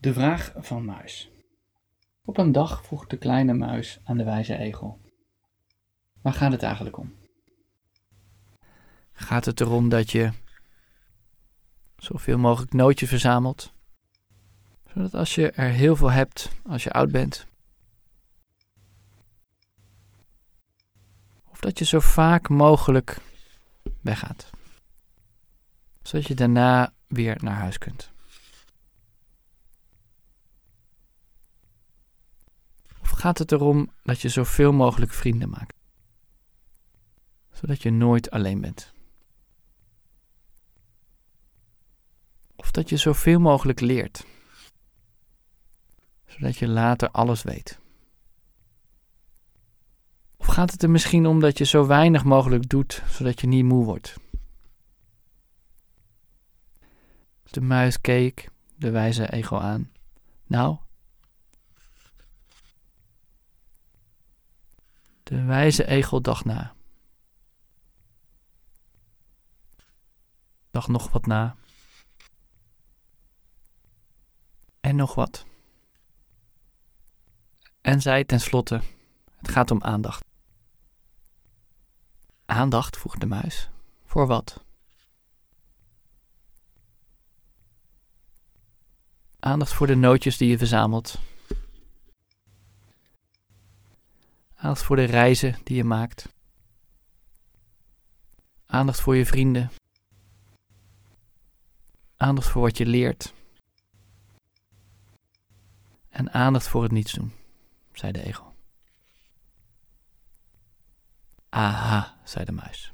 De vraag van Muis. Op een dag vroeg de kleine muis aan de wijze egel: Waar gaat het eigenlijk om? Gaat het erom dat je zoveel mogelijk nootjes verzamelt, zodat als je er heel veel hebt als je oud bent, of dat je zo vaak mogelijk weggaat, zodat je daarna weer naar huis kunt. Gaat het erom dat je zoveel mogelijk vrienden maakt, zodat je nooit alleen bent? Of dat je zoveel mogelijk leert, zodat je later alles weet. Of gaat het er misschien om dat je zo weinig mogelijk doet, zodat je niet moe wordt? De muis keek de wijze ego aan. Nou? De wijze egel dacht na. Dacht nog wat na. En nog wat. En zei tenslotte: Het gaat om aandacht. Aandacht, vroeg de muis. Voor wat? Aandacht voor de nootjes die je verzamelt. Aandacht voor de reizen die je maakt. Aandacht voor je vrienden. Aandacht voor wat je leert. En aandacht voor het niets doen, zei de egel. Aha, zei de muis.